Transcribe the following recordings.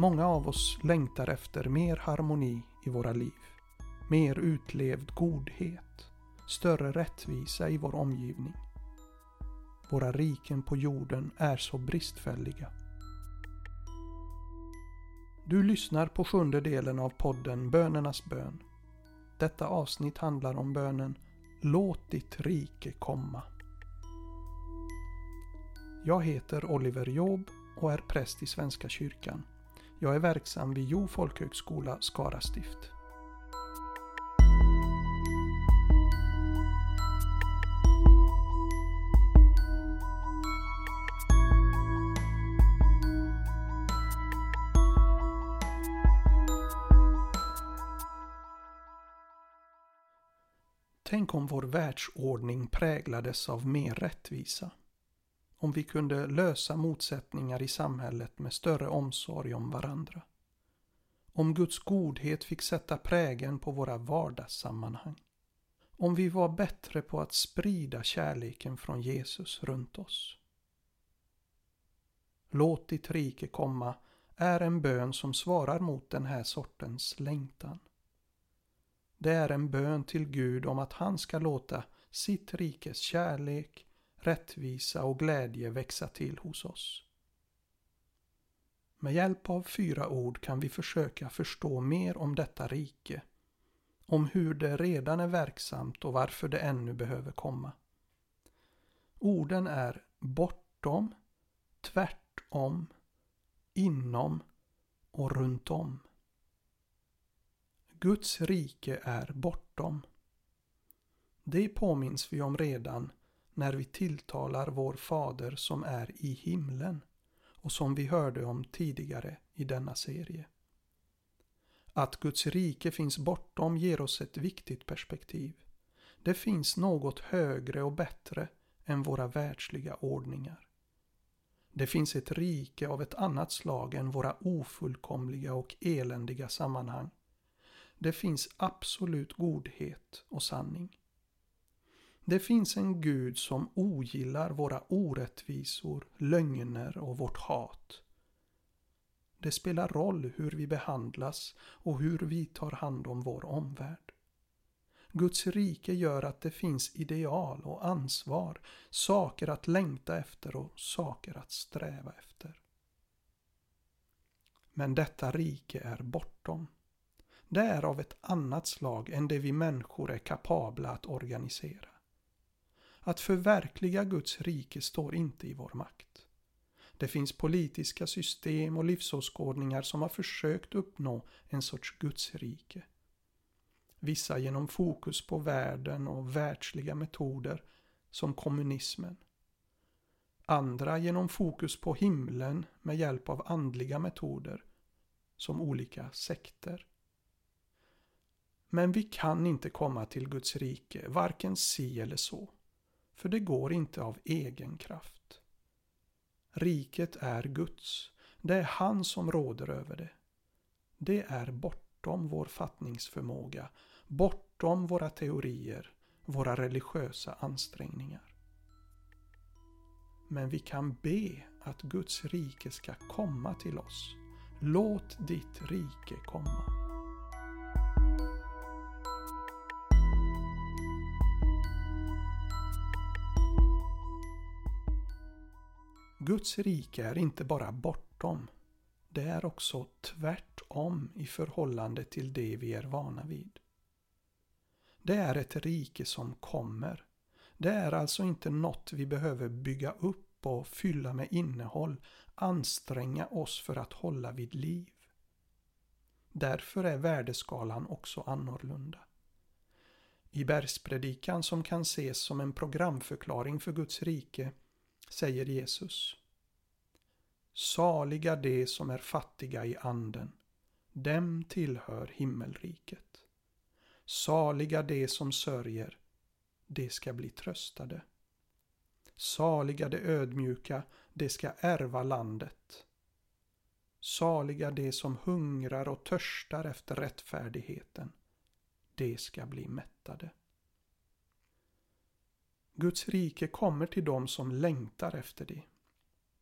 Många av oss längtar efter mer harmoni i våra liv. Mer utlevd godhet. Större rättvisa i vår omgivning. Våra riken på jorden är så bristfälliga. Du lyssnar på sjunde delen av podden Bönernas bön. Detta avsnitt handlar om bönen Låt ditt rike komma. Jag heter Oliver Job och är präst i Svenska kyrkan. Jag är verksam vid Jo folkhögskola Skara stift. Tänk om vår världsordning präglades av mer rättvisa. Om vi kunde lösa motsättningar i samhället med större omsorg om varandra. Om Guds godhet fick sätta prägen på våra vardagssammanhang. Om vi var bättre på att sprida kärleken från Jesus runt oss. Låt ditt rike komma är en bön som svarar mot den här sortens längtan. Det är en bön till Gud om att han ska låta sitt rikes kärlek, rättvisa och glädje växa till hos oss. Med hjälp av fyra ord kan vi försöka förstå mer om detta rike, om hur det redan är verksamt och varför det ännu behöver komma. Orden är bortom, tvärtom, inom och runt om. Guds rike är bortom. Det påminns vi om redan när vi tilltalar vår Fader som är i himlen och som vi hörde om tidigare i denna serie. Att Guds rike finns bortom ger oss ett viktigt perspektiv. Det finns något högre och bättre än våra världsliga ordningar. Det finns ett rike av ett annat slag än våra ofullkomliga och eländiga sammanhang det finns absolut godhet och sanning. Det finns en Gud som ogillar våra orättvisor, lögner och vårt hat. Det spelar roll hur vi behandlas och hur vi tar hand om vår omvärld. Guds rike gör att det finns ideal och ansvar, saker att längta efter och saker att sträva efter. Men detta rike är bortom. Det är av ett annat slag än det vi människor är kapabla att organisera. Att förverkliga Guds rike står inte i vår makt. Det finns politiska system och livsåskådningar som har försökt uppnå en sorts Guds rike. Vissa genom fokus på världen och världsliga metoder som kommunismen. Andra genom fokus på himlen med hjälp av andliga metoder som olika sekter. Men vi kan inte komma till Guds rike, varken si eller så. För det går inte av egen kraft. Riket är Guds. Det är han som råder över det. Det är bortom vår fattningsförmåga, bortom våra teorier, våra religiösa ansträngningar. Men vi kan be att Guds rike ska komma till oss. Låt ditt rike komma. Guds rike är inte bara bortom. Det är också tvärtom i förhållande till det vi är vana vid. Det är ett rike som kommer. Det är alltså inte något vi behöver bygga upp och fylla med innehåll, anstränga oss för att hålla vid liv. Därför är värdeskalan också annorlunda. I bergspredikan som kan ses som en programförklaring för Guds rike säger Jesus. Saliga de som är fattiga i anden, dem tillhör himmelriket. Saliga de som sörjer, de ska bli tröstade. Saliga de ödmjuka, de ska ärva landet. Saliga de som hungrar och törstar efter rättfärdigheten, de ska bli mättade. Guds rike kommer till dem som längtar efter det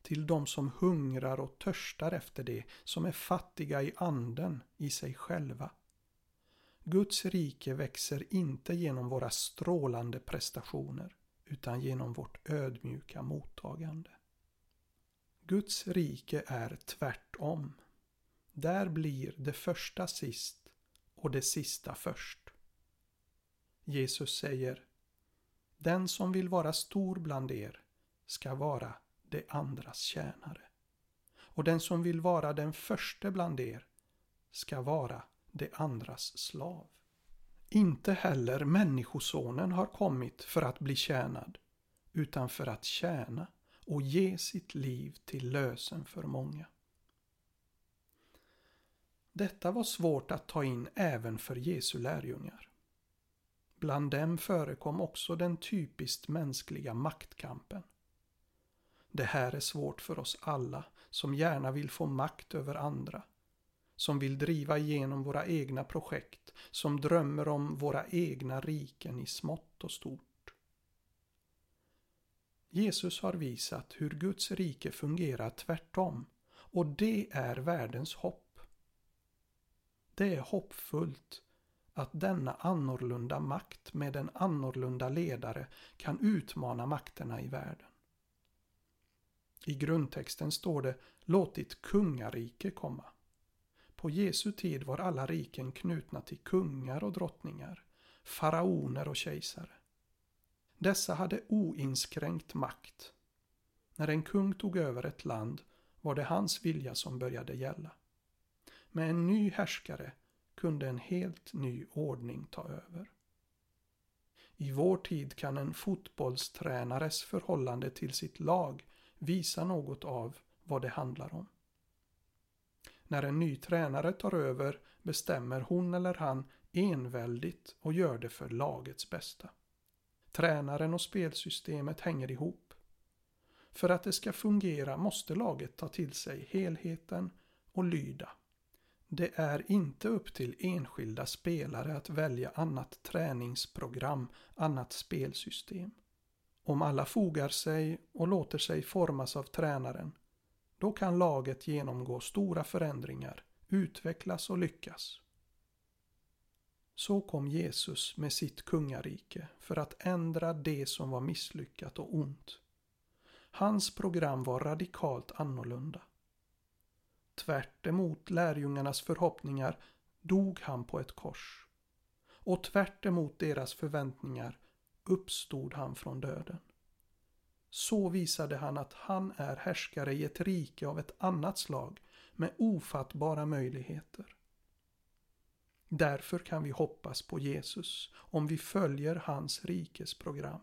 till dem som hungrar och törstar efter det, som är fattiga i anden, i sig själva. Guds rike växer inte genom våra strålande prestationer, utan genom vårt ödmjuka mottagande. Guds rike är tvärtom. Där blir det första sist och det sista först. Jesus säger den som vill vara stor bland er ska vara det andras tjänare. Och den som vill vara den första bland er ska vara det andras slav. Inte heller Människosonen har kommit för att bli tjänad, utan för att tjäna och ge sitt liv till lösen för många. Detta var svårt att ta in även för Jesu lärjungar. Bland dem förekom också den typiskt mänskliga maktkampen. Det här är svårt för oss alla som gärna vill få makt över andra. Som vill driva igenom våra egna projekt. Som drömmer om våra egna riken i smått och stort. Jesus har visat hur Guds rike fungerar tvärtom. Och det är världens hopp. Det är hoppfullt att denna annorlunda makt med en annorlunda ledare kan utmana makterna i världen. I grundtexten står det Låt ditt kungarike komma. På Jesu tid var alla riken knutna till kungar och drottningar, faraoner och kejsare. Dessa hade oinskränkt makt. När en kung tog över ett land var det hans vilja som började gälla. Med en ny härskare kunde en helt ny ordning ta över. I vår tid kan en fotbollstränares förhållande till sitt lag visa något av vad det handlar om. När en ny tränare tar över bestämmer hon eller han enväldigt och gör det för lagets bästa. Tränaren och spelsystemet hänger ihop. För att det ska fungera måste laget ta till sig helheten och lyda. Det är inte upp till enskilda spelare att välja annat träningsprogram, annat spelsystem. Om alla fogar sig och låter sig formas av tränaren, då kan laget genomgå stora förändringar, utvecklas och lyckas. Så kom Jesus med sitt kungarike för att ändra det som var misslyckat och ont. Hans program var radikalt annorlunda. Tvärt emot lärjungarnas förhoppningar dog han på ett kors. Och tvärt emot deras förväntningar uppstod han från döden. Så visade han att han är härskare i ett rike av ett annat slag med ofattbara möjligheter. Därför kan vi hoppas på Jesus om vi följer hans rikes program.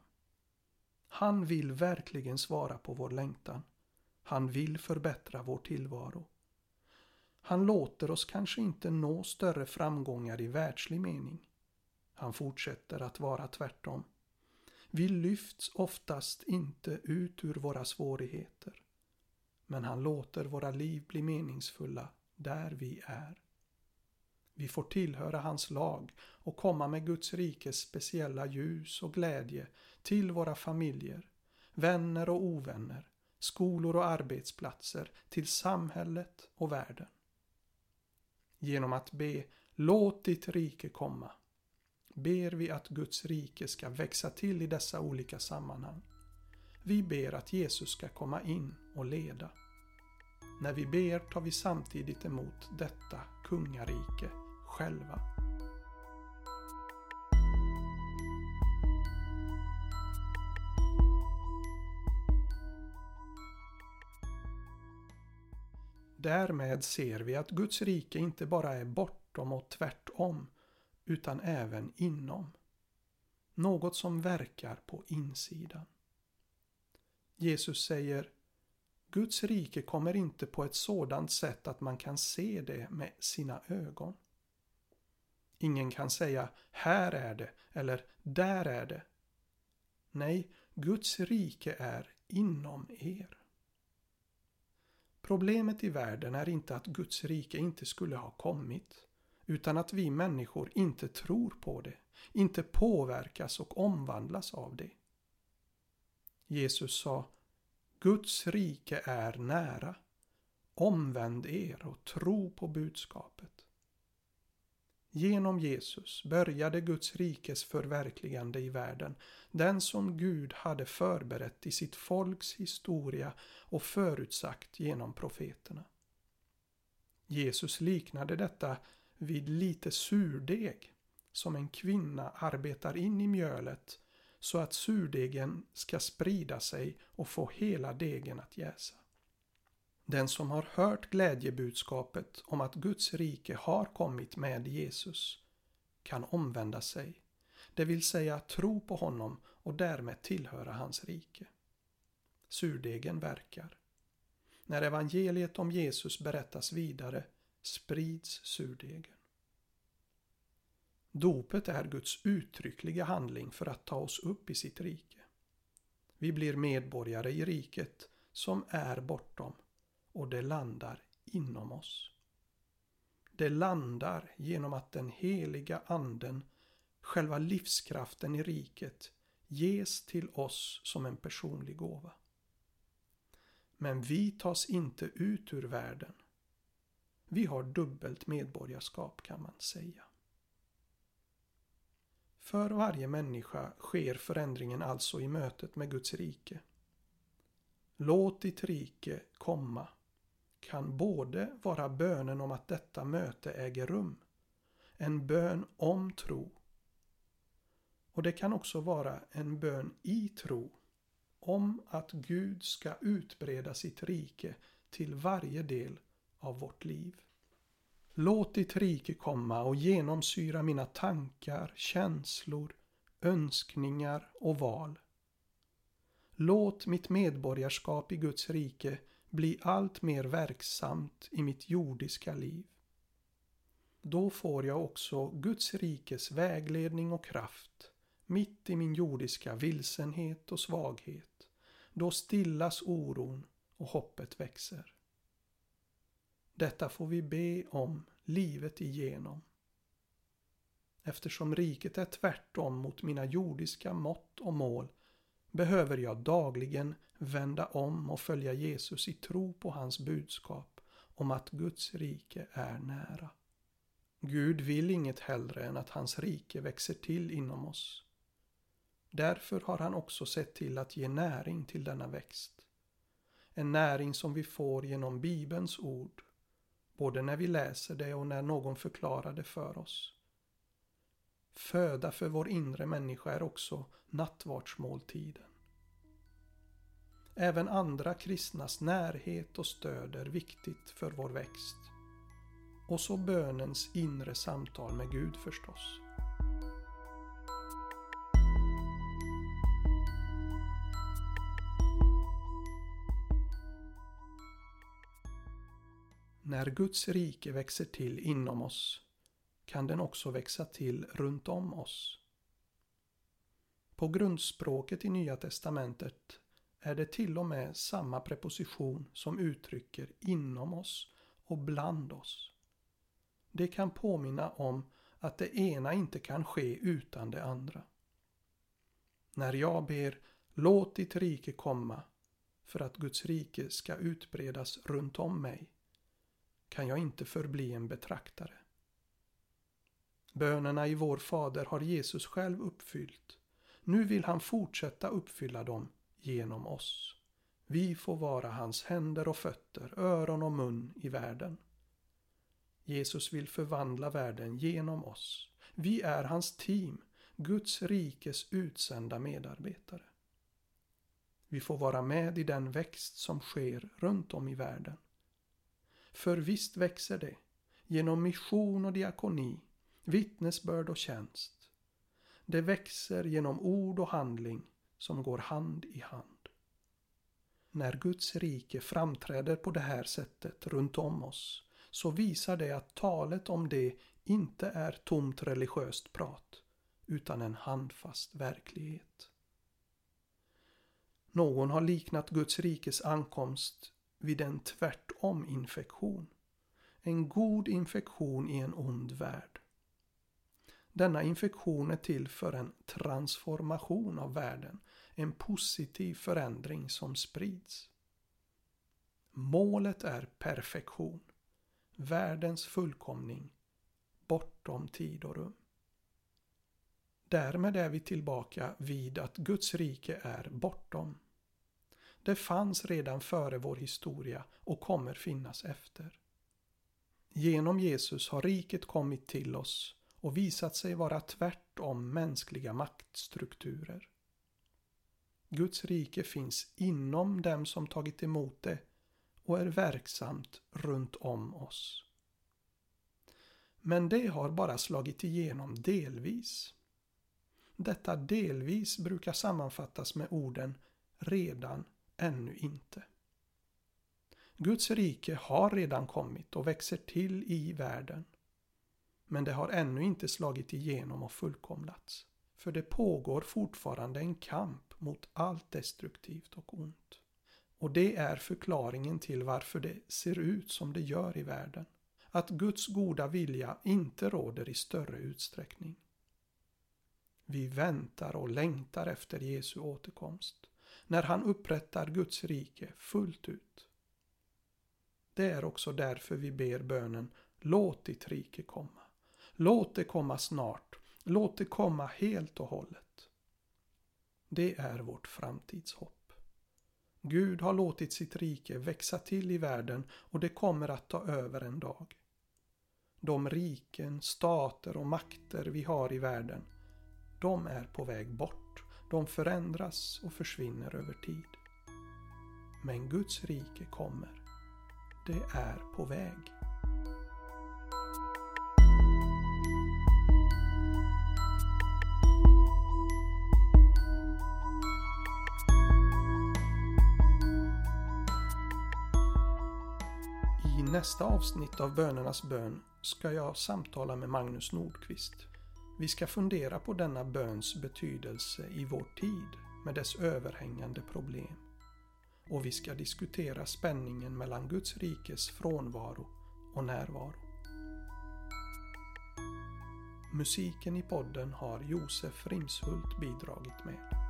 Han vill verkligen svara på vår längtan. Han vill förbättra vår tillvaro. Han låter oss kanske inte nå större framgångar i världslig mening. Han fortsätter att vara tvärtom. Vi lyfts oftast inte ut ur våra svårigheter. Men han låter våra liv bli meningsfulla där vi är. Vi får tillhöra hans lag och komma med Guds rikes speciella ljus och glädje till våra familjer, vänner och ovänner, skolor och arbetsplatser, till samhället och världen. Genom att be Låt ditt rike komma ber vi att Guds rike ska växa till i dessa olika sammanhang. Vi ber att Jesus ska komma in och leda. När vi ber tar vi samtidigt emot detta kungarike själva. Därmed ser vi att Guds rike inte bara är bortom och tvärtom utan även inom. Något som verkar på insidan. Jesus säger Guds rike kommer inte på ett sådant sätt att man kan se det med sina ögon. Ingen kan säga här är det eller där är det. Nej, Guds rike är inom er. Problemet i världen är inte att Guds rike inte skulle ha kommit utan att vi människor inte tror på det, inte påverkas och omvandlas av det. Jesus sa Guds rike är nära. Omvänd er och tro på budskapet. Genom Jesus började Guds rikes förverkligande i världen, den som Gud hade förberett i sitt folks historia och förutsagt genom profeterna. Jesus liknade detta vid lite surdeg som en kvinna arbetar in i mjölet så att surdegen ska sprida sig och få hela degen att jäsa. Den som har hört glädjebudskapet om att Guds rike har kommit med Jesus kan omvända sig, det vill säga tro på honom och därmed tillhöra hans rike. Surdegen verkar. När evangeliet om Jesus berättas vidare sprids surdegen. Dopet är Guds uttryckliga handling för att ta oss upp i sitt rike. Vi blir medborgare i riket som är bortom och det landar inom oss. Det landar genom att den heliga anden, själva livskraften i riket, ges till oss som en personlig gåva. Men vi tas inte ut ur världen. Vi har dubbelt medborgarskap kan man säga. För varje människa sker förändringen alltså i mötet med Guds rike. Låt ditt rike komma kan både vara bönen om att detta möte äger rum, en bön om tro. Och det kan också vara en bön i tro om att Gud ska utbreda sitt rike till varje del av vårt liv. Låt ditt rike komma och genomsyra mina tankar, känslor, önskningar och val. Låt mitt medborgarskap i Guds rike bli allt mer verksamt i mitt jordiska liv. Då får jag också Guds rikes vägledning och kraft mitt i min jordiska vilsenhet och svaghet. Då stillas oron och hoppet växer. Detta får vi be om livet igenom. Eftersom riket är tvärtom mot mina jordiska mått och mål behöver jag dagligen vända om och följa Jesus i tro på hans budskap om att Guds rike är nära. Gud vill inget hellre än att hans rike växer till inom oss. Därför har han också sett till att ge näring till denna växt. En näring som vi får genom Bibelns ord, både när vi läser det och när någon förklarar det för oss. Föda för vår inre människa är också nattvardsmåltiden. Även andra kristnas närhet och stöd är viktigt för vår växt. Och så bönens inre samtal med Gud förstås. När Guds rike växer till inom oss kan den också växa till runt om oss. På grundspråket i Nya Testamentet är det till och med samma preposition som uttrycker inom oss och bland oss. Det kan påminna om att det ena inte kan ske utan det andra. När jag ber Låt ditt rike komma för att Guds rike ska utbredas runt om mig kan jag inte förbli en betraktare. Bönerna i vår Fader har Jesus själv uppfyllt. Nu vill han fortsätta uppfylla dem genom oss. Vi får vara hans händer och fötter, öron och mun i världen. Jesus vill förvandla världen genom oss. Vi är hans team, Guds rikes utsända medarbetare. Vi får vara med i den växt som sker runt om i världen. För visst växer det, genom mission och diakoni, vittnesbörd och tjänst. Det växer genom ord och handling som går hand i hand. När Guds rike framträder på det här sättet runt om oss så visar det att talet om det inte är tomt religiöst prat utan en handfast verklighet. Någon har liknat Guds rikes ankomst vid en tvärtom-infektion. En god infektion i en ond värld. Denna infektion är till för en transformation av världen, en positiv förändring som sprids. Målet är perfektion. Världens fullkomning. Bortom tid och rum. Därmed är vi tillbaka vid att Guds rike är bortom. Det fanns redan före vår historia och kommer finnas efter. Genom Jesus har riket kommit till oss och visat sig vara tvärtom mänskliga maktstrukturer. Guds rike finns inom dem som tagit emot det och är verksamt runt om oss. Men det har bara slagit igenom delvis. Detta delvis brukar sammanfattas med orden redan, ännu inte. Guds rike har redan kommit och växer till i världen. Men det har ännu inte slagit igenom och fullkomlats. För det pågår fortfarande en kamp mot allt destruktivt och ont. Och det är förklaringen till varför det ser ut som det gör i världen. Att Guds goda vilja inte råder i större utsträckning. Vi väntar och längtar efter Jesu återkomst. När han upprättar Guds rike fullt ut. Det är också därför vi ber bönen Låt ditt rike komma. Låt det komma snart. Låt det komma helt och hållet. Det är vårt framtidshopp. Gud har låtit sitt rike växa till i världen och det kommer att ta över en dag. De riken, stater och makter vi har i världen, de är på väg bort. De förändras och försvinner över tid. Men Guds rike kommer. Det är på väg. Nästa avsnitt av Bönernas bön ska jag samtala med Magnus Nordqvist. Vi ska fundera på denna böns betydelse i vår tid med dess överhängande problem och vi ska diskutera spänningen mellan Guds rikes frånvaro och närvaro. Musiken i podden har Josef Rimshult bidragit med.